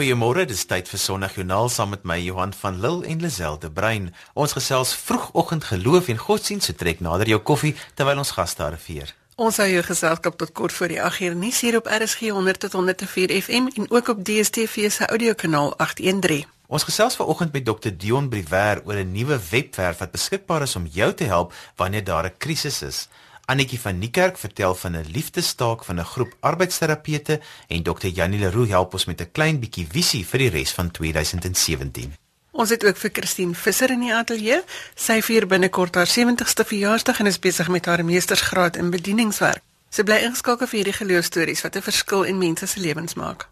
goeiemôre. Dis tyd vir Sondagjoernaal saam met my Johan van Lille en Lisel de Bruin. Ons gesels vroegoggend geloof en godsdienst, so trek nader jou koffie terwyl ons gaste arriveer. Ons hou jou geselskap tot kort voor die 8 uur nuus hier op RSG 100 tot 104 FM en ook op DStv se audiokanaal 813. Ons gesels vanoggend met Dr Dion Briwer oor 'n nuwe webwerf wat beskikbaar is om jou te help wanneer daar 'n krisis is. Annetjie van Niekerk vertel van 'n liefdestaak van 'n groep arbeidsterapeute en Dr Janie Leroux help ons met 'n klein bietjie visie vir die res van 2017. Ons het ook vir Christine Visser in die ateljee. Sy vier binnekort haar 70ste verjaarsdag en is besig met haar meestersgraad in bedieningswerk. Sy bly ingeskakel vir hierdie geloofstories wat 'n verskil in mense se lewens maak.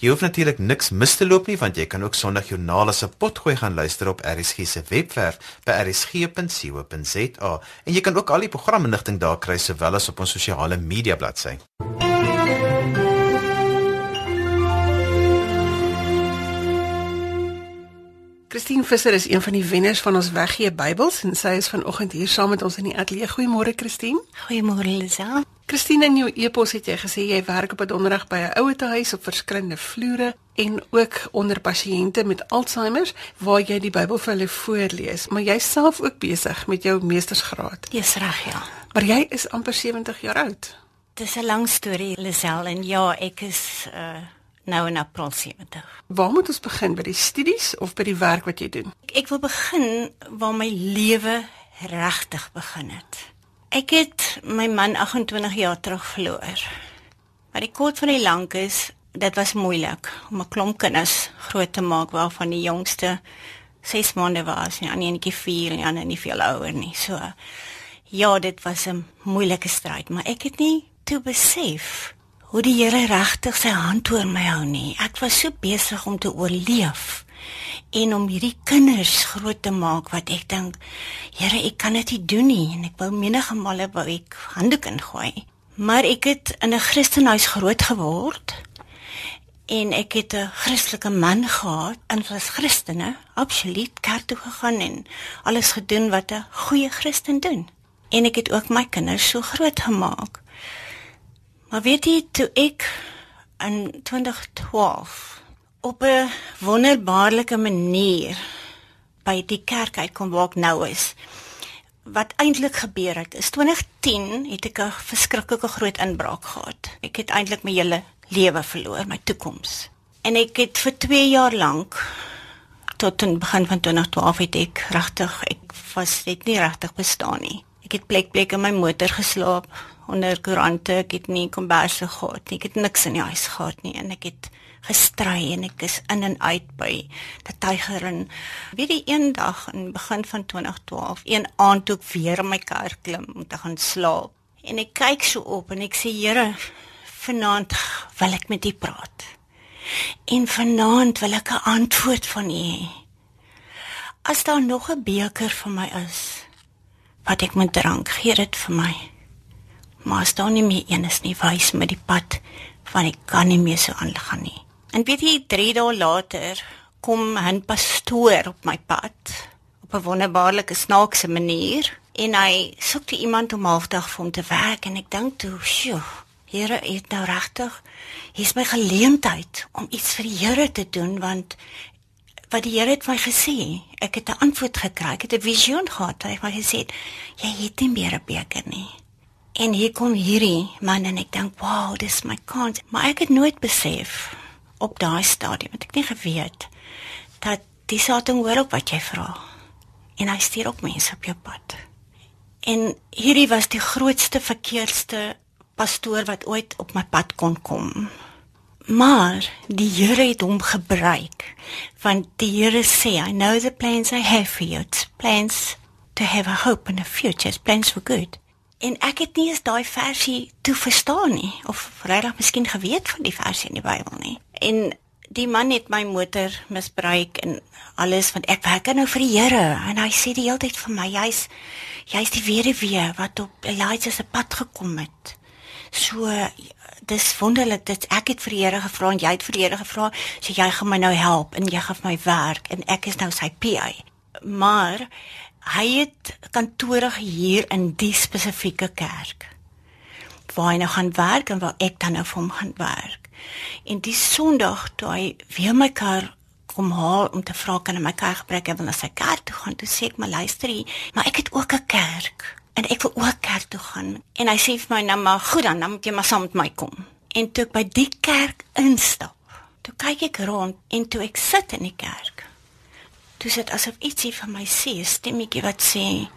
Jy hoef natuurlik niks mis te loop nie want jy kan ook Sondagjoernale se potgooi gaan luister op RSG se webwerf by rsg.co.za en jy kan ook al die programinligting daar kry sowel as op ons sosiale media bladsy. Christine Visser is een van die wenners van ons weggee Bybels en sy is vanoggend hier saam met ons in die ateljee. Goeiemôre Christine. Goeiemôre Lisa. Christine in jou e-pos het jy gesê jy werk op 'n donderdag by 'n ouete huis op verskillende vloere en ook onder pasiënte met Alzheimer waar jy die Bybel vir hulle voorlees, maar jy's self ook besig met jou meestersgraad. Dis reg ja. Maar jy is amper 70 jaar oud. Dis 'n lang storie Lisel en ja, ek is uh nou in April 70. Waar moet ons begin by die studies of by die werk wat jy doen? Ek, ek wil begin waar my lewe regtig begin het. Ek het my man 28 jaar terug verloor. Maar die kort van die lank is, dit was moeilik om 'n klomp kinders groot te maak waarvan die jongste 6 maande was en die ander enetjie 4 en die ander nie veel ouer nie. So ja, dit was 'n moeilike stryd, maar ek het nie toe besef hoe die Here regtig sy hand oor my hou nie. Ek was so besig om te oorleef en om hierdie kinders groot te maak wat ek dink Here, ek kan dit nie doen nie en ek wou menige male wou ek handdoek ingooi. Maar ek het in 'n Christenhuis groot geword en ek het 'n Christelike man gehad en was Christene, absoluut kerk toe gegaan en alles gedoen wat 'n goeie Christen doen. En ek het ook my kinders so groot gemaak. Maar weet jy toe ek in 2012 op 'n wonderbaarlike manier by die kerk uitkom waar ek nou is. Wat eintlik gebeur het, is 2010 het ek 'n verskriklike groot inbraak gehad. Ek het eintlik my hele lewe verloor, my toekoms. En ek het vir 2 jaar lank tot in begin van 2012 het ek regtig ek was net nie regtig bestaan nie. Ek het plek plek in my motor geslaap onder koerante, ek het nie komberse gehad nie. Ek het niks in die huis gehad nie en ek het gestry en ek is in en uit by die tyger en weet jy eendag in begin van 2012, een aand toe ek weer in my kar klim om te gaan slaap en ek kyk so op en ek sê Here, vanaand wil ek met U praat. En vanaand wil ek 'n antwoord van U hê. As daar nog 'n beker vir my is wat ek moet drank, gee dit vir my maar as daar nie meer een is nie, wys my die pad van ek kan nie meer so aangaan nie. En weet jy, 3 dae later kom 'n pastoor op my pad op 'n wonderbaarlike snaakse manier en hy soek te iemand om halfdag vir hom te werk en ek dink toe, "Sjoe, Here, het nou regtig hier's my geleentheid om iets vir die Here te doen want wat die Here het my gesê, ek het 'n antwoord gekry, ek het 'n visioen gehad. Hy het my gesê, jy het nie meer 'n beker nie. En hier kom hierdie man en ek dink, "Wow, dis my kans." Maar ek het nooit besef op daai stadium, het ek nie geweet dat die Satan hoor op wat jy vra. En hy stuur ook mense op jou pad. En hierdie was die grootste verkeerdste pastoor wat ooit op my pad kon kom. Maar die Here het hom gebruik want die Here sê, "I know the plans I have for you. It's plans to have a hope and a future. It's plans for good." En ek het nie eens daai versie toe verstaan nie of regtig miskien geweet van die versie in die Bybel nie. En die man het my motor misbruik en alles want ek werk nou vir die Here en hy sê die hele tyd vir my jy's jy's die weduwee wat op Elijah se pad gekom het. So dis wonderlik dat ek het vir die Here gevra en jy het vir die Here gevra, so jy gaan my nou help en jy gaan my werk en ek is nou sy PA. Maar hy het kantore hier in die spesifieke kerk waar hy nou gaan werk en waar ek dan nou vir hom gaan werk. En die Sondag toe hy weer my kar kom haal om te vra kan hy my kar gebruik en dan sy kerk toe gaan, toe sê ek maar luister hier, maar ek het ook 'n kerk en ek wil ook kerk toe gaan. En hy sê vir my nou maar goed dan, dan moet jy maar saam met my kom. En toe ek by die kerk instap, toe kyk ek rond en toe ek sit in die kerk. Toe sit asof ietsie van my sê, 'n stemmetjie wat sê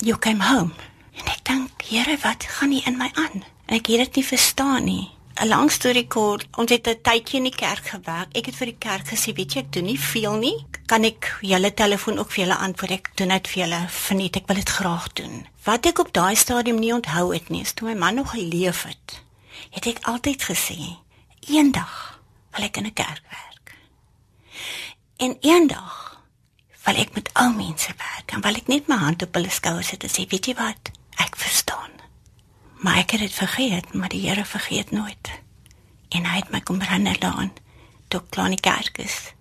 you came home. En ek dink, Here, wat gaan nie in my aan? En ek het dit nie verstaan nie. 'n Lang storie kort, ons het 'n tydjie in die kerk gewerk. Ek het vir die kerk gesê, weet jy, ek doen nie veel nie. Kan ek julle telefoon ook vir julle antwoord? Ek doen dit vir julle. Verniet, ek wil dit graag doen. Wat ek op daai stadium nie onthou het nie, is toe my man nog geleef het. Het ek altyd gesê, eendag wil ek in 'n kerk werk. En eendag wil ek met ou mense werk en wil ek net my hand op hulle skouers sit en sê, weet jy wat? Ek verstaan. Maar ek het dit vergeet, maar die Here vergeet nooit. En hy het my kom herinner daaraan toe ek klaar in die kerk is.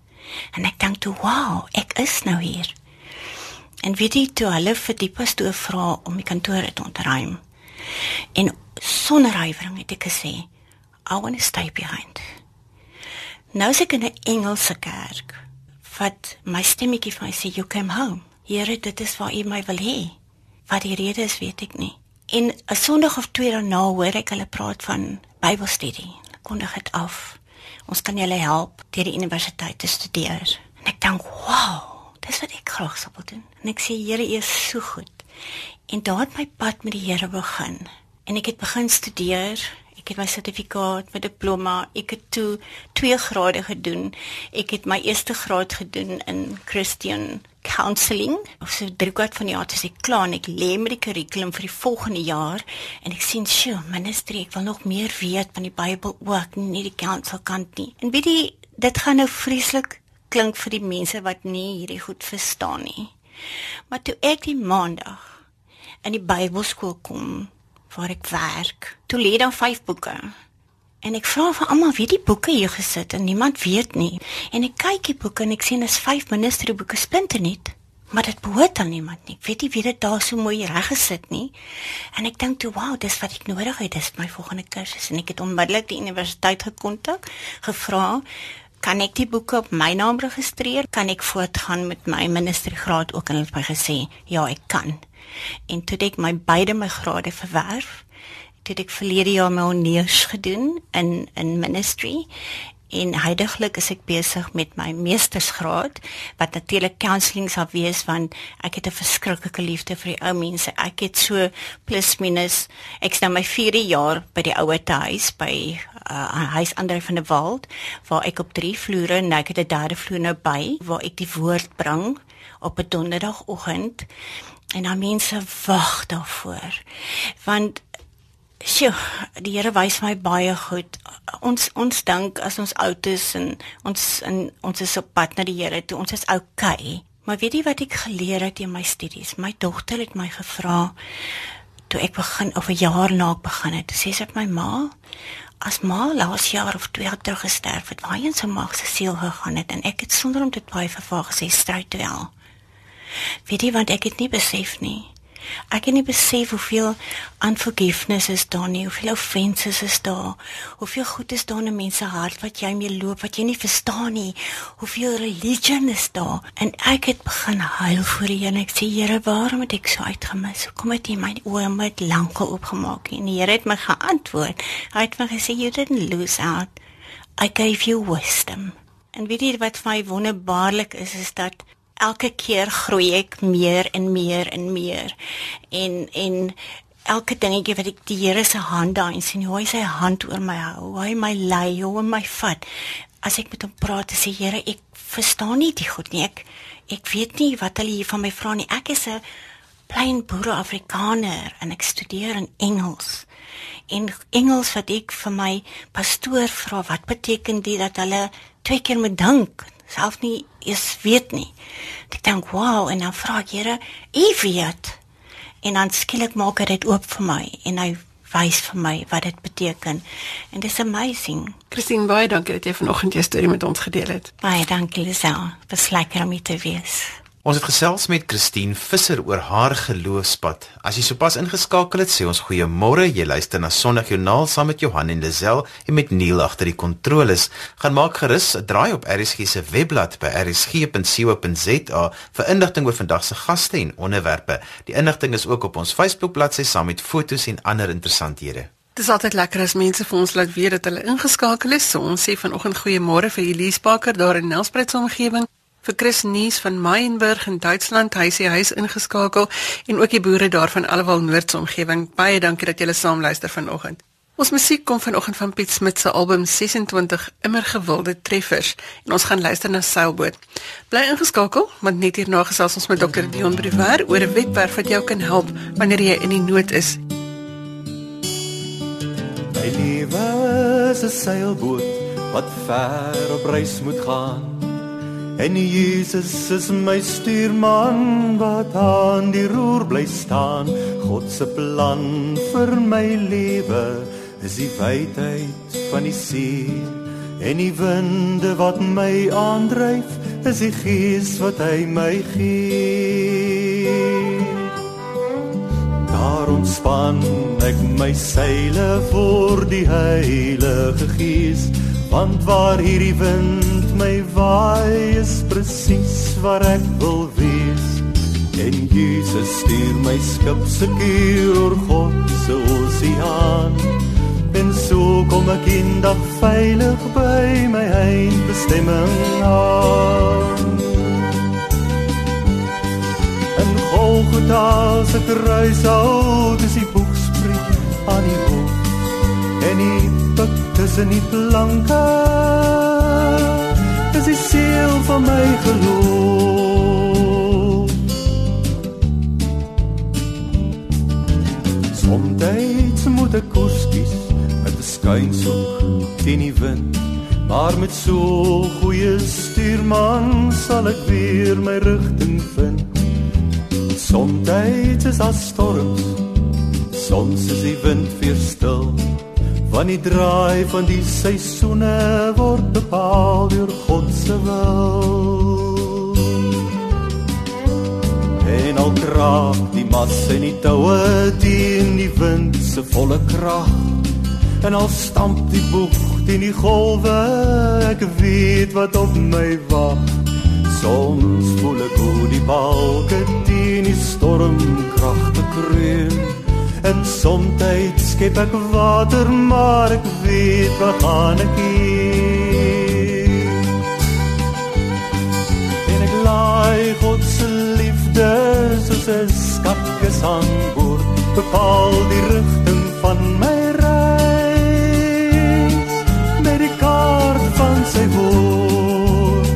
En ek dink toe, "Wow, ek is nou hier." En weet jy toe hulle vir die pastoor vra om die kantoor te ontruim. En sonder huiwering het ek gesê, "I want to stay behind." Nou is ek in 'n Engelse kerk wat my stemmetjie vir my sê, "You came home." Here, dit is waar U my wil hê. Wat die rede is, weet ek nie. En 'n Sondag of twee daarna hoor ek hulle praat van Bybelstudie. Kondig dit af. Ons kan julle help deur die universiteit te studeer. En ek dink, "Wow, dis wat ek graag sou wil doen." En ek sê, "Here, U is so goed." En daar het my pad met die Here begin. En ek het begin studeer. Ek het my sertifikaat, my diploma, ek het toe 2 grade gedoen. Ek het my eerste graad gedoen in Christian counselling. Of so drie kwart van die jaar ek klaar ek lê met die kurrikulum vir die volgende jaar en ek sien, "Sjoe, ministry, ek wil nog meer weet van die Bybel ook, nie die counsel kant nie." En weet jy, dit gaan nou vreeslik klink vir die mense wat nie hierdie goed verstaan nie. Maar toe ek die maandag in die Bybelskool kom waar ek werk, toe lê daar vyf boeke. En ek vra vir almal wie die boeke hier gesit en niemand weet nie. En ek kyk die boeke en ek sien dis vyf ministerboeke splinternuut, maar dit behoort aan niemand nie. Weet nie wie dit daar so mooi reggesit nie. En ek dink toe, "Wow, dis wat ek nodig het, dis my volgende kursus." En ek het onmiddellik die universiteit gekontak, gevra, "Kan ek die boeke op my naam registreer? Kan ek voortgaan met my ministergraad ook?" En hulle het my gesê, "Ja, ek kan." En toe het ek my beide my grade verwerf het ek verlede jaar my honeurs gedoen in in ministry en heidaglik is ek besig met my meestersgraad wat natuurlik counselling sal wees want ek het 'n verskriklike liefde vir die ou mense. Ek het so plus minus ek's nou my 4de jaar by die ouete huis by uh, huis Andre van der Walt waar ek op 3 vloere en ek het 'n derde vloer nou by waar ek die woord bring op 'n donderdagoggend en dan mense wag daarvoor want Sjoe, die Here wys my baie goed. Ons ons dink as ons oud is en ons in ons is op pad na die Here toe, ons is okay. Maar weet jy wat ek geleer het in my studies? My dogter het my gevra toe ek begin of 'n jaar na ek begin het. Sê sy het my ma as ma laas jaar of twee jaar terug gesterf het, waarheen sy mag se siel gegaan het en ek het sonder om dit baie vervaag gesê stryd wel. Weet jy want ek het nie besef nie. Ek het nie besef hoeveel unforgiveness is daar nie, hoeveel offenses is daar, hoeveel goed is daar in mense hart wat jy mee loop wat jy nie verstaan nie, hoeveel religion is daar. En ek het begin huil voor die Here ek sê Here, waarom het ek so uitgemis? Hoekom het jy my oë met lankal oopgemaak? En die Here het my geantwoord. Hy het my gesê you didn't lose out. I gave you wisdom. En weet jy wat vir my wonderbaarlik is is dat elke keer groei ek meer en meer en meer. En en elke dingetjie wat ek die Here se hand daai sien, hoe hy sy hand oor my hou, hoe hy my lei, hoe hy my vat. As ek met hom praat, sê Here, ek verstaan nie die goed nie. Ek ek weet nie wat hulle hier van my vra nie. Ek is 'n plain boere Afrikaner en ek studeer in Engels. En Engels wat ek vir my pastoor vra, wat beteken dit dat hulle twee keer moet dink? Self nie eens weet nie. Ek dink, "Wow," en dan vra ek, "Here, U weet." En dan skielik maak hy dit oop vir my en hy wys vir my wat dit beteken. En dit is amazing. Christine, baie dankie dat jy vanoggend jou storie met ons gedeel het. Baie dankie, Lisel. Dit was lekker om hier te wees. Ons het gesels met Christine Visser oor haar geloofspad. As jy sopas ingeskakel het, sê ons goeiemôre. Jy luister na Sondagjoernaal saam met Johan en Lisel en met Neil agter die kontroles. Gaan maak gerus 'n draai op RSG se webblad by rsg.co.za vir inligting oor vandag se gaste en onderwerpe. Die inligting is ook op ons Facebook bladsy saam met fotos en ander interessanthede. Dit is altyd lekker as mense vir ons laat weet dat hulle ingeskakel is. So ons sê vanoggend goeiemôre vir Elise Parker daar in Nelspruit se omgewing vir Chris Nies van Meienburg in Duitsland. Hy sê hy is ingeskakel en ook die boere daar van Allewal Noord se omgewing. Baie dankie dat julle saam luister vanoggend. Ons musiek kom vanoggend van Piet Smit se album 26 Immer gewilde treffers en ons gaan luister na Seilboot. Bly ingeskakel want net hierna gesels ons met Dr Dion Briwer oor 'n webwerf wat jou kan help wanneer jy in die nood is. My lewe is 'n seilboot wat ver op reis moet gaan. En Jesus is my stuurman wat aan die roer bly staan. God se plan vir my lewe is die wydheid van die see. En die winde wat my aandryf, is die gees wat hy my gee. Daar ontspan ek my seile vir die Heilige Gees, want waar hierdie wind waai is presies waar ek wil wees. En Jesus stuur my skip seker oor God se oseaan. En so kom ek in dag veilig by my eindbestemming aan. En Golgotha se kruis hout is die boegspriet aan die hof. En die put tussen die planke die seël van my geloof. Somstyds moet ek kos kies met 'n skuinsoek teen die wind, maar met so goeie stuurman sal ek weer my rigting vind. Somstyds is daar storms, soms is die wind weer stil. Want die draai van die seisoene word bepaal deur God se wil. En al kraak die mas en die toue teen die wind se volle krag. En al stamp die boeg teen die golwe, ek weet wat op my wag. Soms voel ek hoe die balke teen die stormkrag te kreun. En soms skep ek water, maar ek weet wat gaan ek hier. En ek laai God se liefde soos 'n skatkis aan boord, bepaal die rigting van my reis met die kaart van sy woord.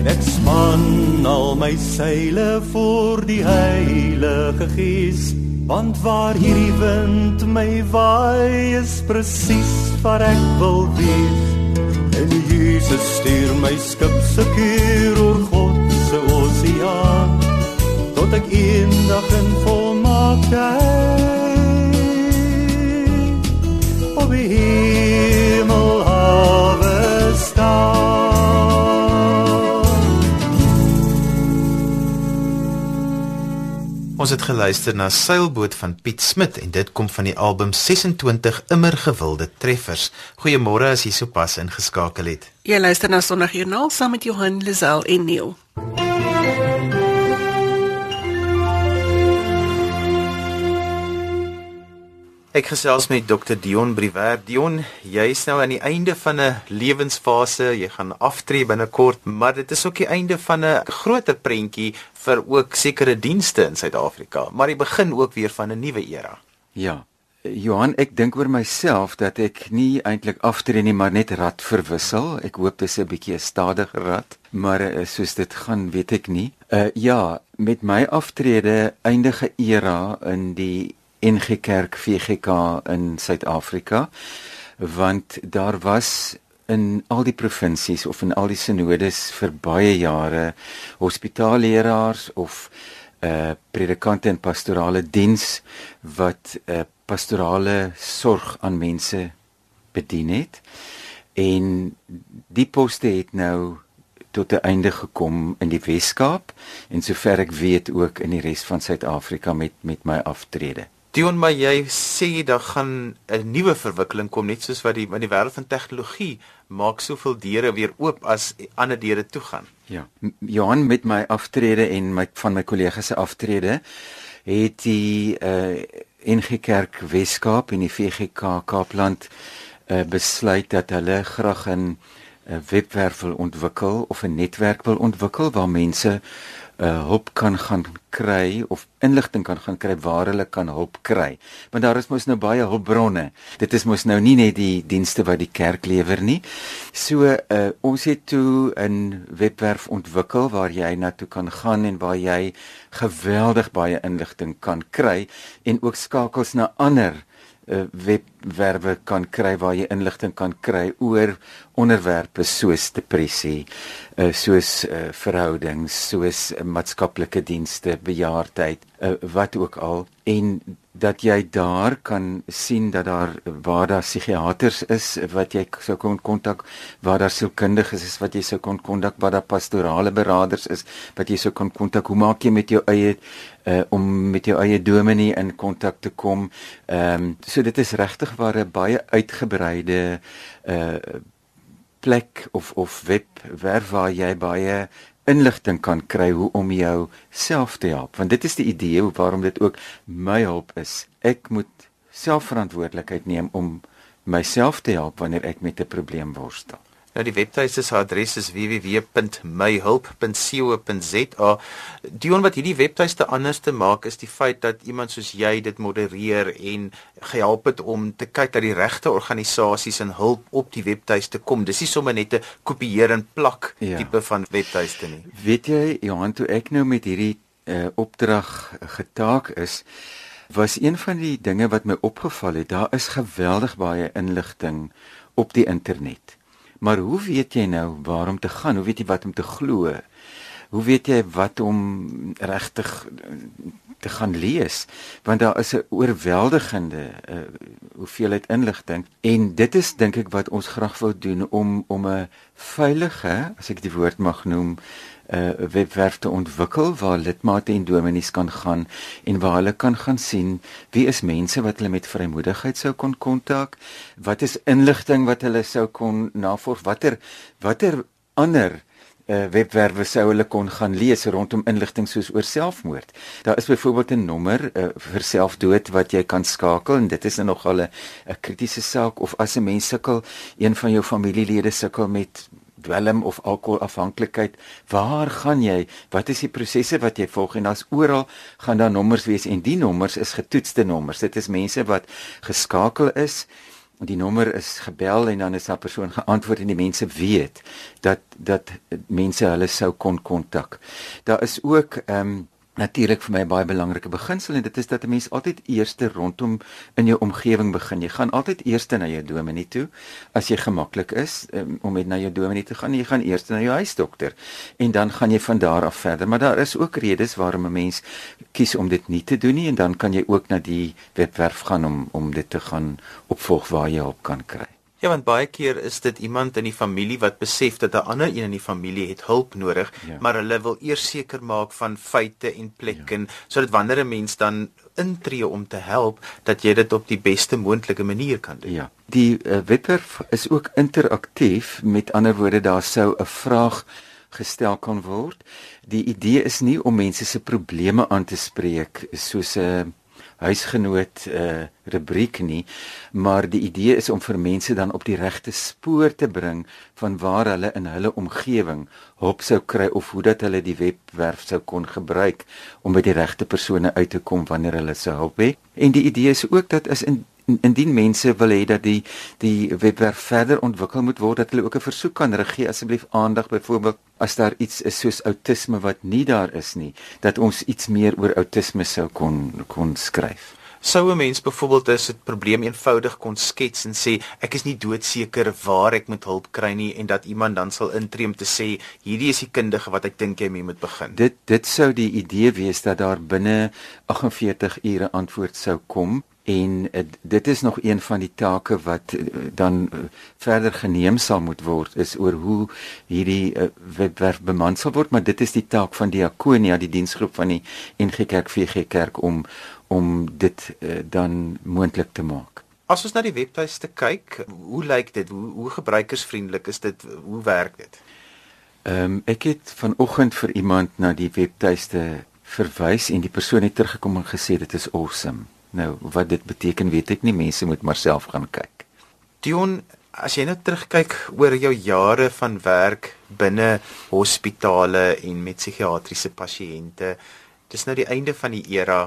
En ek span al my seile vir die Heilige Gees Want waar hierdie wind my waai is presies waar ek wil wees. En Jesus stuur my skip se keer oor God se oseaan tot ek eendag in volmaaktheid op die Ons het geluister na Seilboot van Piet Smit en dit kom van die album 26 Immer gewilde treffers. Goeiemôre as jy sopas ingeskakel het. Jy luister na Sondagjoernaal saam met Johan Lisel en Neil. Ek gesels met Dr Dion Briwer. Dion, jy is nou aan die einde van 'n lewensfase. Jy gaan aftree binnekort, maar dit is ook die einde van 'n groter prentjie vir ook sekere dienste in Suid-Afrika, maar die begin ook weer van 'n nuwe era. Ja. Johan, ek dink oor myself dat ek nie eintlik aftree nie, maar net rad verwissel. Ek hoop dis 'n bietjie 'n stadiger rad, maar uh, soos dit gaan, weet ek nie. Uh ja, met my aftrede eindige era in die NG Kerk VGK in Suid-Afrika want daar was in al die provinsies of in al die sinodes vir baie jare hospitaalleeraars of uh predikante en pastorale diens wat 'n uh, pastorale sorg aan mense bedien het en die poste het nou tot 'n einde gekom in die Wes-Kaap en sover ek weet ook in die res van Suid-Afrika met met my aftrede. Dion, maar jy sê daar gaan 'n nuwe verwikkeling kom net soos wat die in die wêreld van tegnologie maak soveel deure weer oop as ander deure toe gaan. Ja, Johan met my aftrede en my van my kollegas se aftrede het die uh NG Kerk Weskaap en die VGK Kaapland uh besluit dat hulle graag 'n webwerf wil ontwikkel of 'n netwerk wil ontwikkel waar mense uh hulp kan gaan kry of inligting kan gaan kry waar hulle kan hulp kry. Want daar is mos nou baie hulpbronne. Dit is mos nou nie net die dienste wat die kerk lewer nie. So uh ons het toe 'n webwerf ontwikkel waar jy na toe kan gaan en waar jy geweldig baie inligting kan kry en ook skakels na ander uh, webwerwe kan kry waar jy inligting kan kry oor onderwerpe soos depressie, uh, soos uh, verhoudings, soos uh, maatskaplike dienste, bejaardheid, uh, wat ook al. En dat jy daar kan sien dat daar waar daar psigiaters is wat jy sou kon kontak waar daar sielkundiges is wat jy sou kon kontak waar daar pastorale beraders is wat jy sou kon kontak hoe maak jy met jou eie uh, om met jou eie dominee in kontak te kom? Ehm um, so dit is regtig waar 'n baie uitgebreide uh plek of of webwerf waar jy baie inligting kan kry hoe om jou self te help. Want dit is die idee waarom dit ook my hulp is. Ek moet selfverantwoordelikheid neem om myself te help wanneer ek met 'n probleem worstel Nou die webtuiste se adres is www.myhulp.co.za. Dion wat hierdie webtuiste anders te maak is die feit dat iemand soos jy dit modereer en gehelp het om te kyk dat die regte organisasies en hulp op die webtuiste kom. Dis nie sommer net 'n kopieer en plak ja. tipe van webtuiste nie. Weet jy Johan toe ek nou met hierdie uh, opdrag getaak is was een van die dinge wat my opgeval het, daar is geweldig baie inligting op die internet. Maar hoe weet jy nou waar om te gaan? Hoe weet jy wat om te glo? Hoe weet jy wat om regtig eh, te gaan lees? Want daar is 'n oorweldigende uh, hoeveelheid inligting en dit is dink ek wat ons graag wou doen om om 'n veilige, as ek die woord mag noem, 'n uh, webwerf te ontwikkel waar lidmate en dominees kan gaan en waar hulle kan gaan sien wie is mense wat hulle met vrymoedigheid sou kon kontak, wat is inligting wat hulle sou kon navors, watter watter ander uh, webwerwe sou hulle kon gaan lees rondom inligting soos oor selfmoord. Daar is byvoorbeeld 'n nommer uh, vir selfdood wat jy kan skakel en dit is nogal 'n kritiese saak of as 'n mens sukkel, een van jou familielede sukkel met dwelm of alkoholafhanklikheid, waar gaan jy? Wat is die prosesse wat jy volg? En daar's oral gaan daar nommers wees en die nommers is getoetste nommers. Dit is mense wat geskakel is en die nommer is gebel en dan is daardie persoon geantwoord en die mense weet dat dat mense hulle sou kon kontak. Daar is ook ehm um, natuurlik vir my 'n baie belangrike beginsel en dit is dat 'n mens altyd eers rondom in jou omgewing begin. Jy gaan altyd eers na jou dominee toe as jy gemaklik is um, om met na jou dominee te gaan. Jy gaan eers na jou huisdokter en dan gaan jy van daar af verder. Maar daar is ook redes waarom 'n mens kies om dit nie te doen nie en dan kan jy ook na die webwerf gaan om om dit te gaan opvolg waar jy hulp kan kry. Ja, want baie keer is dit iemand in die familie wat besef dat 'n ander een in die familie het hulp nodig, ja. maar hulle wil eers seker maak van feite en plek ja. sodat wanneer 'n mens dan intree om te help, dat jy dit op die beste moontlike manier kan doen. Ja. Die uh, webwerf is ook interaktief, met ander woorde daar sou 'n vraag gestel kan word. Die idee is nie om mense se probleme aan te spreek soos 'n uh, huisgenoot uh rubriek nie, maar die idee is om vir mense dan op die regte spoor te bring van waar hulle in hulle omgewing hulp sou kry of hoe dat hulle die webwerf sou kon gebruik om by die regte persone uit te kom wanneer hulle sou help hê. En die idee is ook dat as in indien mense wil hê dat die die webwerf verder ontwikkel moet word dat hulle ook 'n versoek kan regie asseblief aandag byvoorbeeld as daar iets is soos outisme wat nie daar is nie dat ons iets meer oor outisme sou kon kon skryf sou 'n mens byvoorbeeld as 'n probleem eenvoudig kon skets en sê ek is nie doodseker waar ek moet hulp kry nie en dat iemand dan sal intree om te sê hierdie is die kundige wat ek dink jy mee moet begin. Dit dit sou die idee wees dat daar binne 48 ure antwoord sou kom en uh, dit is nog een van die take wat uh, dan uh, verder geneem sal moet word is oor hoe hierdie uh, webwerf beman sal word maar dit is die taak van Diakonia die diensgroep van die NG Kerk VG Kerk om om dit uh, dan moontlik te maak. As ons na die webtuiste kyk, hoe lyk dit? Hoe, hoe gebruikersvriendelik is dit? Hoe werk dit? Ehm um, ek het vanoggend vir iemand na die webtuiste verwys en die persoon het teruggekom en gesê dit is awesome. Nou, wat dit beteken weet ek nie, mense moet maar self gaan kyk. Dion, as jy nou terugkyk oor jou jare van werk binne hospitale en met psigiatriese pasiënte, dis nou die einde van die era.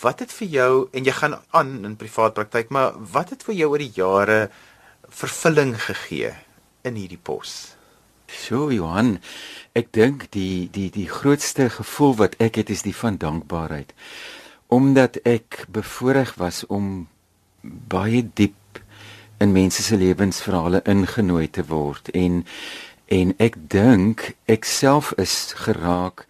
Wat het vir jou en jy gaan aan in privaat praktyk, maar wat het vir jou oor die jare vervulling gegee in hierdie pos? So Johan, ek dink die die die grootste gevoel wat ek het is die van dankbaarheid omdat ek bevoorreg was om baie diep in mense se lewensverhale ingenooi te word en en ek dink ek self is geraak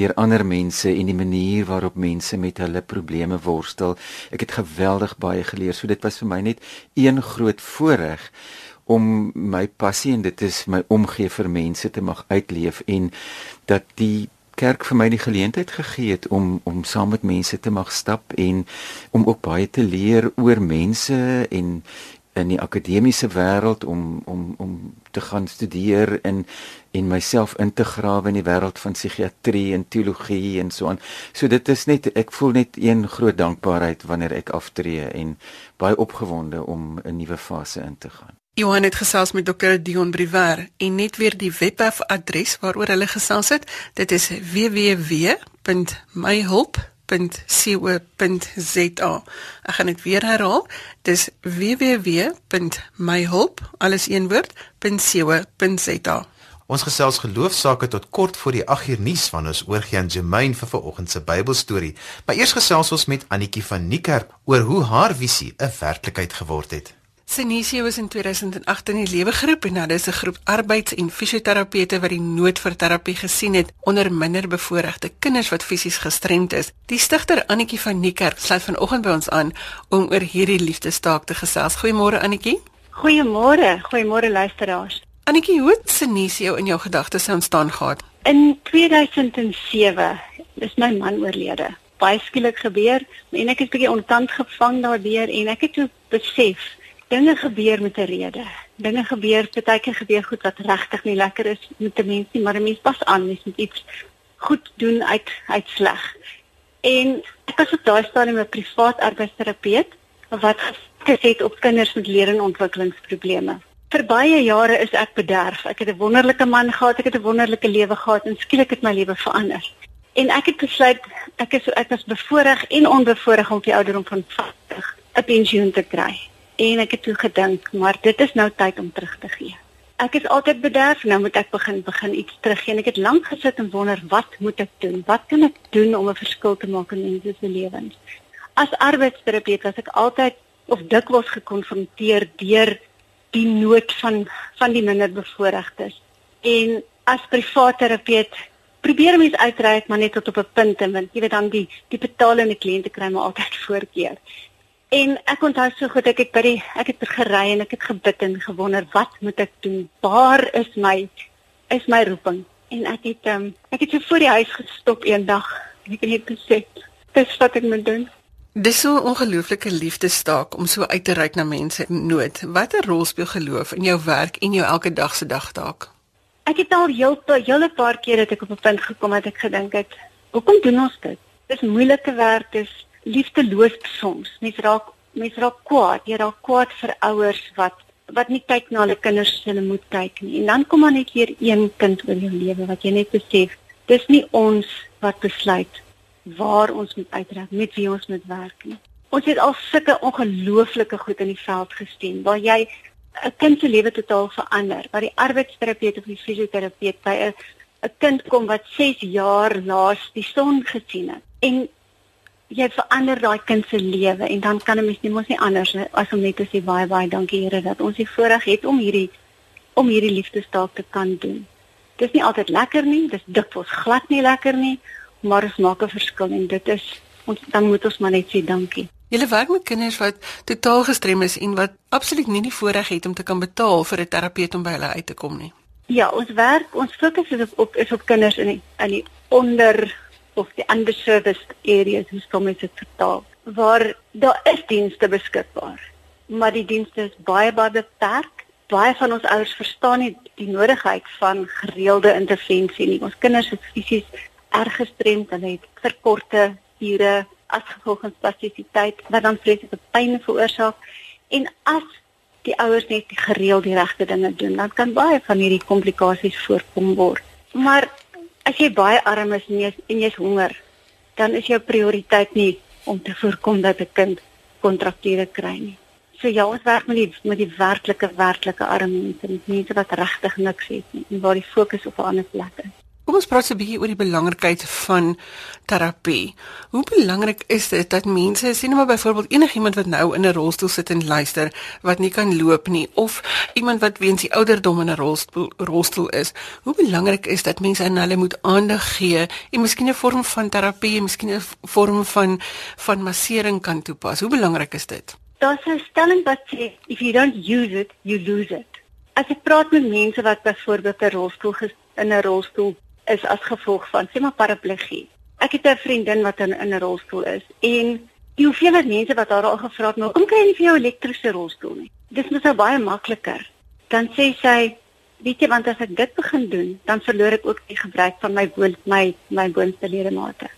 deur ander mense en die manier waarop mense met hulle probleme worstel. Ek het geweldig baie geleer. So dit was vir my net een groot voorreg om my passie en dit is my omgee vir mense te mag uitleef en dat die kerk vir my die geleentheid gegee het om om saam met mense te mag stap en om ook baie te leer oor mense en in die akademiese wêreld om om om te gaan studeer en en myself in te grawe in die wêreld van psigiatrie en teologie en so aan. So dit is net ek voel net een groot dankbaarheid wanneer ek aftree en baie opgewonde om 'n nuwe fase in te gaan. Johan het gesels met Dr Dion Briwer en net weer die webwerf adres waaroor hulle gesels het. Dit is www.myhulp.co.za. Ek gaan dit weer herhaal. Dis www.myhulp alles een woord.co.za. Ons gesels geloofsaake tot kort voor die 8 uur nuus van ons oorgie aan Germain vir vanoggend se Bybelstorie. Maar eers gesels ons met Annetjie van Niekerk oor hoe haar visie 'n werklikheid geword het. Sinisio is in 2008 in die lewe geroep en hulle is 'n groep arbeids- en fisioterapeute wat die nood vir terapie gesien het onder minder bevoorregte kinders wat fisies gestremd is. Die stigter Annetjie van Niekerk sluit vanoggend by ons aan om oor hierdie liefdestaak te gesels. Goeiemôre Annetjie. Goeiemôre, goeiemôre luisteraars. Annetjie, hoe het Sinisio in jou gedagtes ontstaan gehad? In 2007 is my man oorlede. Baie skielik gebeur en ek is bietjie ontkant gevang daardeur en ek het toe besef dinge gebeur met 'n rede. Dinge gebeur, partykeer gebeur goed wat regtig nie lekker is met 'n mens nie, maar 'n mens pas aan, mens moet iets goed doen uit uit sleg. En ek was op daai stadium 'n privaat arbeidsterapeut wat gesit op kinders met leer- en ontwikkelingsprobleme. Vir baie jare is ek bederf. Ek het 'n wonderlike man gehad, ek het 'n wonderlike lewe gehad en skielik het my lewe verander. En ek het besluit ek is ek was bevoorreg en onbevoorreg om die ouderdom van 50 'n pensioen te kry en ek het toe gedink, maar dit is nou tyd om terug te gee. Ek is altyd bederf, nou moet ek begin begin iets teruggee. Ek het lank gesit en wonder wat moet ek doen? Wat kan ek doen om 'n verskil te maak in mense se lewens? As arbeidsterapeut was ek altyd of dikwels gekonfronteer deur die nood van van die minderbevoorregtes. En as privaat terapeut probeer mense uitreik maar net tot op 'n punt en want jy weet dan die die betalende kliënte kry maar altyd voorkeur. En ek onthou so goed ek het by die ek het gery en ek het gebid en gewonder wat moet ek doen? Waar is my is my roeping? En ek het um, ek het so voor die huis gestop eendag en ek het gesê dis wat ek moet doen. Dis so 'n ongelooflike liefdestaak om so uit te reik na mense in nood. Watter rol speel geloof in jou werk en jou elke dag se dagtaak? Ek het al heel hele paar keer dat ek op 'n punt gekom het ek gedink het, hoekom doen ons dit? Dis moeilike werk, dis liefdeloos soms. Mens raak mens raak kwaad. Jy raak kwaad vir ouers wat wat nie kyk na hulle kinders soos hulle moet kyk nie. En dan kom maar net hier een kind in jou lewe wat jy net besef, dis nie ons wat besluit waar ons moet uitreik, met wie ons moet werk nie. Ons het al sulke ongelooflike goed in die veld gesien waar jy 'n kind se lewe totaal verander, waar die arbeidsterapeut of die fisioterapeut by 'n 'n kind kom wat 6 jaar laas die son gesien het. En jy verander daai kind se lewe en dan kan 'n mens nie mos nie anders as om net te sê baie baie dankie Here dat ons die voorreg het om hierdie om hierdie liefdestaak te kan doen. Dit is nie altyd lekker nie, dis dikwels glad nie lekker nie, maar dit maak 'n verskil en dit is ons dan moet ons maar net sê dankie. Julle werk met kinders wat totaal gestrem is en wat absoluut nie die voorreg het om te kan betaal vir 'n terapeut om by hulle uit te kom nie. Ja, ons werk, ons fokus is op, op is op kinders in die, in die onder of die underserviced areas, hoe kom dit vertaal? Waar daar is dienste beskikbaar, maar die dienste is baie baie beperk. Baie van ons ouers verstaan nie die nodigheid van gereelde intervensie nie. Ons kinders is fisies erg gestremd, hulle het verkorte ure as gevolg van spastisiteit wat dan vreeslike pyn veroorsaak en as die ouers net gereeld die regte dinge doen, dan kan baie van hierdie komplikasies voorkom word. Maar as jy baie arm is en jy en jy's honger, dan is jou prioriteit nie om te voorkom dat 'n kind kontrakture kry nie. So ja, ons werk met die met die werklike werklike arm mense, mense wat regtig niks het nie en waar die fokus op 'n ander plek is. Kom ons praat 'n bietjie oor die belangrikheid van terapie. Hoe belangrik is dit dat mense, sien nou maar byvoorbeeld enigiemand wat nou in 'n rolstoel sit en luister, wat nie kan loop nie of iemand wat weens die ouderdom in 'n rolstoel rolstoel is. Hoe belangrik is dat mense aan hulle moet aandag gee en miskien 'n vorm van terapie, miskien 'n vorm van van massering kan toepas. Hoe belangrik is dit? Daar's 'n stelling wat sê if you don't use it, you lose it. As ek praat met mense wat byvoorbeeld 'n rolstoel in 'n rolstoel is as gevolg van sê maar paraplegie. Ek het 'n vriendin wat in 'n rolstoel is en die hoeveelheid mense wat haar al gevra het, "Maar kom kry jy vir jou elektriese rolstoel nie?" Dis mos nou baie makliker. Dan sê sy, "Weet jy, want as ek dit begin doen, dan verloor ek ook die gebruik van my boon my my boonste ledemate."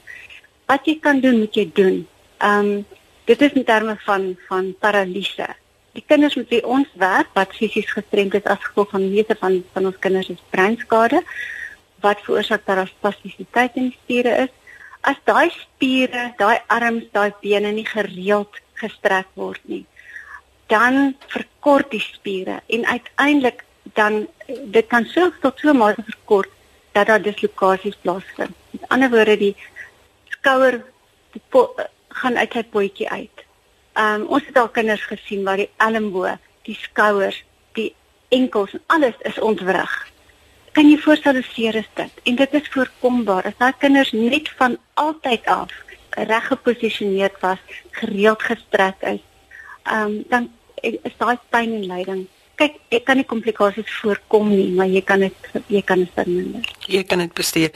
Wat jy kan doen, moet jy doen. Ehm um, dit is in terme van van paralise. Die kinders met wie ons werk wat fisies gestremd is as gevolg van meeste van van ons kinders is breinskade wat veroorsaak dat daar spastisiteit in die spiere is. As daai spiere, daai arms, daai bene nie gereeld gestrek word nie, dan verkort die spiere en uiteindelik dan dit kan so tot so mate verkort dat daar dislokasies plaasvind. Met ander woorde die skouer die po, gaan uit sy potjie uit. Um ons het al kinders gesien waar die elmboog, die skouers, die enkels en alles is ontwrig kan jy voorstel hoe seer is dit? En dit is voorkombaar as daai kinders net van altyd af reg geposisioneer was, gereeld gestrek is. Ehm um, dan is daai pyn en lyding. Kyk, ek kan nie komplikasies voorkom nie, maar jy kan dit jy kan dit verminder. Jy kan dit bestuur.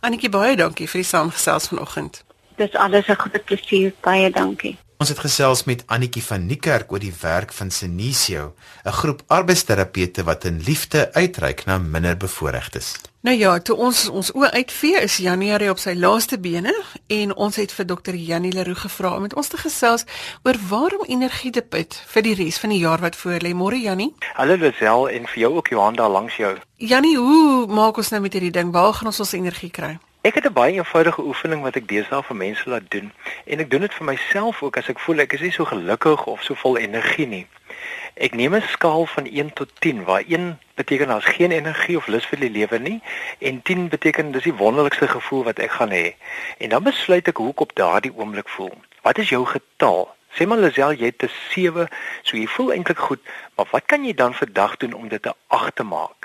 Annetjie baie dankie vir die saamgesels vanoggend. Dis alles 'n groot plesier, baie dankie. Ons het gesels met Annetjie van Niekerk oor die werk van Senisio, 'n groep arbeidsterapeute wat in liefde uitreik na minderbevoorregtes. Nou ja, toe ons ons oë uitvee is Januarie op sy laaste bene en ons het vir dokter Janie Leroux gevra om met ons te gesels oor waarom energie te put vir die res van die jaar wat voor lê. Môre Janie. Hallo Lisel en vir jou ook Johan daar langs jou. Janie, hoe maak ons nou met hierdie ding? Waar gaan ons ons energie kry? Ek het 'n baie eenvoudige oefening wat ek deesdae vir mense laat doen en ek doen dit vir myself ook as ek voel ek is nie so gelukkig of so vol energie nie. Ek neem 'n skaal van 1 tot 10 waar 1 beteken daar's geen energie of lus vir die lewe nie en 10 beteken dis die wonderlikste gevoel wat ek gaan hê. En dan besluit ek hoe ek op daardie oomblik voel. Wat is jou getal? Sê maar Lisel, jy het 'n 7, so jy voel eintlik goed, maar wat kan jy dan vandag doen om dit 'n 8 te maak?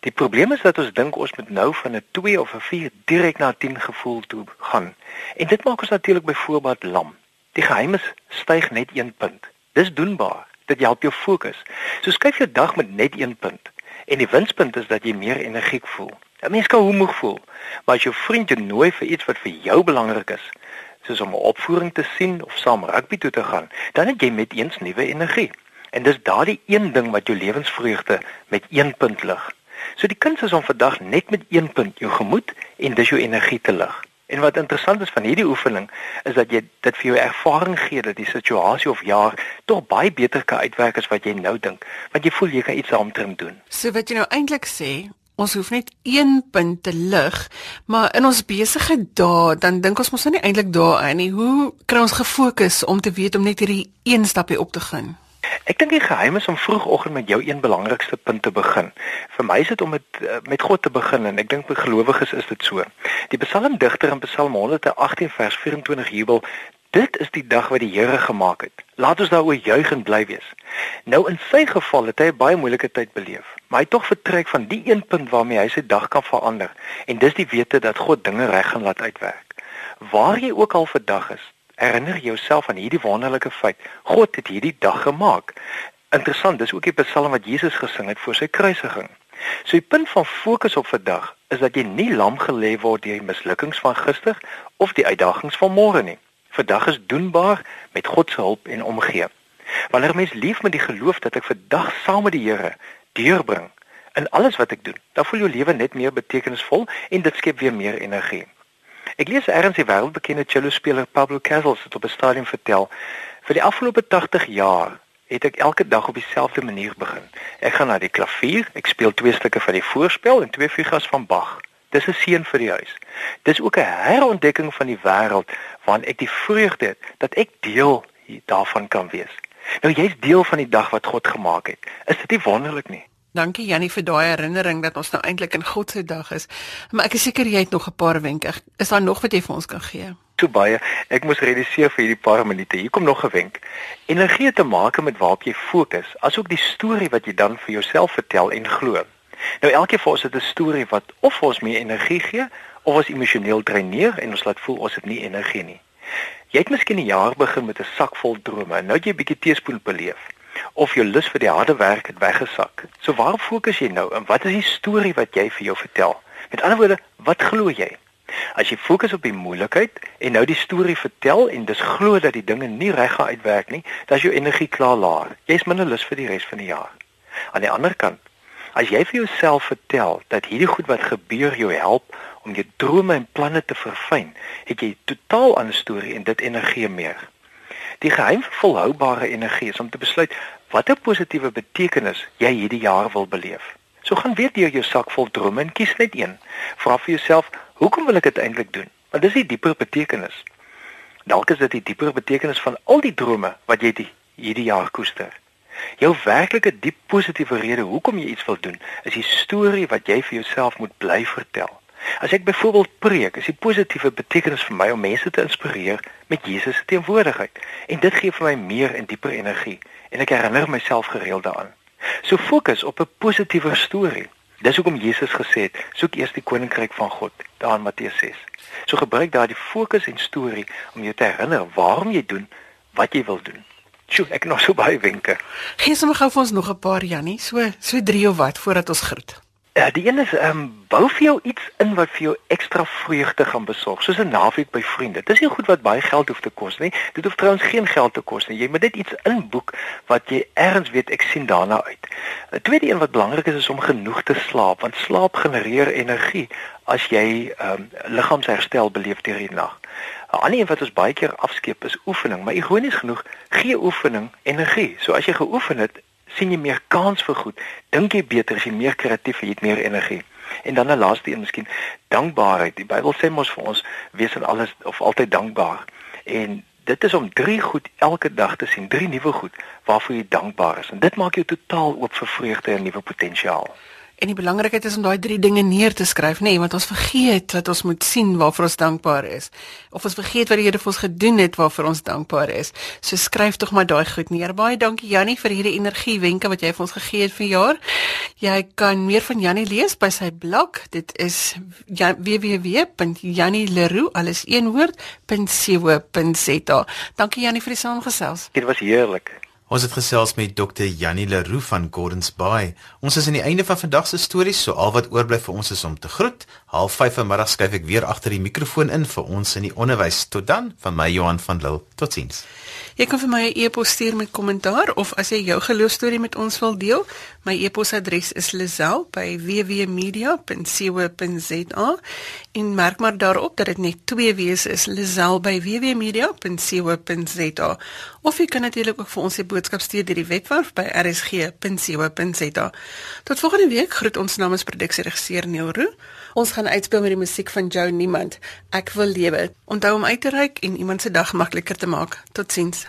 Die probleem is dat ons dink ons moet nou van 'n 2 of 'n 4 direk na 'n 10 gevoel toe gaan. En dit maak ons natuurlik byvoorbeeld lam. Die geheim is styg net 1 punt. Dis doenbaar. Dit help jou fokus. So skryf jou dag met net 1 punt. En die winspunt is dat jy meer energiek voel. 'n Mens kan hoe moeg voel, maar as jou vriend jou nooi vir iets wat vir jou belangrik is, soos om 'n opvoering te sien of saam rugby toe te gaan, dan het jy met eens nuwe energie. En dis daardie een ding wat jou lewensvreugde met 1 punt lig. So die kuns is om vandag net met een punt jou gemoed en dis jou energie te lig. En wat interessant is van hierdie oefening is dat jy dit vir jou ervaring gee dat die situasie of jaar tog baie beter kan uitwerk as wat jy nou dink, want jy voel jy kan iets daaromtrent doen. So wat jy nou eintlik sê, ons hoef net een punt te lig, maar in ons besige dae dan dink ons mos nou nie eintlik daaraan nie. Hoe kry ons gefokus om te weet om net hierdie een stapie op te gaan? Ek dink die geheim is om vroegoggend met jou een belangrikste punt te begin. Vir my is dit om met eh, met God te begin en ek dink vir gelowiges is dit so. Die psalmdigter in Psalm 118 vers 24 jubel Dit is die dag wat die Here gemaak het. Laat ons daaroor juig en bly wees. Nou in sy geval het hy 'n baie moeilike tyd beleef, maar hy het tog vertrek van die een punt waarmee hy sy dag kan verander en dis die wete dat God dinge reg gaan laat uitwerk. Waar jy ook al vandag is, herinner jouself aan hierdie wonderlike feit. God het hierdie dag gemaak. Interessant, dis ook die Psalm wat Jesus gesing het voor sy kruisiging. So die punt van fokus op vandag is dat jy nie lam gelê word deur die mislukkings van gister of die uitdagings van môre nie. Vandag is doenbaar met God se hulp en omgee. Wanneer mens lief met die geloof dat ek vandag saam met die Here deurbring in alles wat ek doen, dan voel jou lewe net meer betekenisvol en dit skep weer meer energie. Ek lees eers die wêreldbekende cello speler Pablo Casals het op 'n stadium vertel vir die afgelope 80 jaar het ek elke dag op dieselfde manier begin. Ek gaan na die klavier, ek speel twee stukke van die voorspel en twee fugas van Bach. Dis 'n seën vir die huis. Dis ook 'n herontdekking van die wêreld waarin ek die vreugde het dat ek deel daarvan kan wees. Nou jy's deel van die dag wat God gemaak het. Is dit nie wonderlik nie? Dankie Jannie vir daai herinnering dat ons nou eintlik in God se dag is. Maar ek is seker jy het nog 'n paar wenke. Is daar nog wat jy vir ons kan gee? So baie. Ek moes reduseer vir hierdie paar minute. Hier kom nog 'n wenk. Energie het te maak met waarop jy fokus, asook die storie wat jy dan vir jouself vertel en glo. Nou elke vir ons het 'n storie wat of ons meer energie gee of ons emosioneel dreineer en ons laat voel ons het nie energie nie. Jy het miskien 'n jaar begin met 'n sak vol drome en nou jy 'n bietjie teespoel beleef of jou lus vir die harde werk het weggesak. So waar fokus jy nou en wat is die storie wat jy vir jou vertel? Met ander woorde, wat glo jy? As jy fokus op die moeilikheid en nou die storie vertel en dis glo dat die dinge nie reg gaan uitwerk nie, dan is jou energie klaar laag. Jy's minder lus vir die res van die jaar. Aan die ander kant, as jy vir jouself vertel dat hierdie goed wat gebeur jou help om jou drome en planne te verfyn, het jy totaal 'n storie en dit energie meer. Die geheim vir volhoubare energie is om te besluit watter positiewe betekenis jy hierdie jaar wil beleef. So gaan weer deur jou sak vol drome en kies net een. Vra vir jouself, hoekom wil ek dit eintlik doen? Want dis die dieper betekenis. Dalk is dit die dieper betekenis van al die drome wat jy die, hierdie jaar koester. Jou werklike diep positiewe rede hoekom jy iets wil doen, is die storie wat jy vir jouself moet bly vertel. As ek byvoorbeeld preek, is die positiewe betekenis vir my om mense te inspireer met Jesus se teenwoordigheid en dit gee vir my meer en dieper energie en ek herinner myself gereeld daaraan. So fokus op 'n positiewe storie. Dis hoekom Jesus gesê het, soek eers die koninkryk van God, daar in Matteus 6. So gebruik daardie fokus en storie om jou te herinner waarom jy doen wat jy wil doen. Sjoe, ek het nog so baie wenke. Gee sommer gou vir ons nog 'n paar Jannie, so so 3 of wat voordat ons groet. Ja, die een is ehm um, bou vir jou iets in wat vir jou ekstra vreugde gaan besorg, soos 'n naweek by vriende. Dis nie goed wat baie geld hoef te kos nie. Dit hoef trouens geen geld te kos nie. Jy moet net iets inboek wat jy ergens weet ek sien daarna uit. 'n Tweede een wat belangrik is is om genoeg te slaap, want slaap genereer energie as jy ehm um, liggaamsherstel beleef deur die nag. 'n Ander een wat ons baie keer afskeep is oefening, maar ironies genoeg gee oefening energie. So as jy geoefen het, sien jy meer kans vir goed. Dink jy beter, as jy meer kreatief, jy het meer energie. En dan 'n laaste een miskien, dankbaarheid. Die Bybel sê mos vir ons wees in alles of altyd dankbaar. En dit is om drie goed elke dag te sien, drie nuwe goed waarvoor jy dankbaar is. En dit maak jou totaal oop vir vreugde en nuwe potensiaal. En die belangrikheid is om daai drie dinge neer te skryf, nê, nee, want ons vergeet dat ons moet sien waarvoor ons dankbaar is. Of ons vergeet wat die Here vir ons gedoen het waarvoor ons dankbaar is. So skryf tog maar daai goed neer. Baie dankie Jannie vir hierdie energiewenke wat jy vir ons gegee het vir jaar. Jy kan meer van Jannie lees by sy blog. Dit is www.jannieleroux alles een woord.co.za. Dankie Jannie vir die saamgesels. Dit was heerlik. Ons het gesels met Dr. Janie Leroux van Gordons Bay. Ons is aan die einde van vandag se stories, so al wat oorbly vir ons is om te groet. Half 5 vanmiddag skuif ek weer agter die mikrofoon in vir ons in die onderwys. Tot dan van my Johan van Lille. Totsiens. Jy kan vir my 'n e-pos stuur met kommentaar of as jy jou geloostorie met ons wil deel, my e-posadres is lazel@wwmedia.co.za en merk maar daarop dat dit net twee W's is, lazel@wwmedia.co.za. Of jy kan natuurlik ook vir ons 'n boodskap stuur deur die webwerf by rsg.co.za. Tot volgende week groet ons namens produksieregisseur Neil Roo. Ons gaan uitspeel met die musiek van Joe Niemand. Ek wil lewe. Onthou om uit te reik en iemand se dag makliker te maak. Totsiens.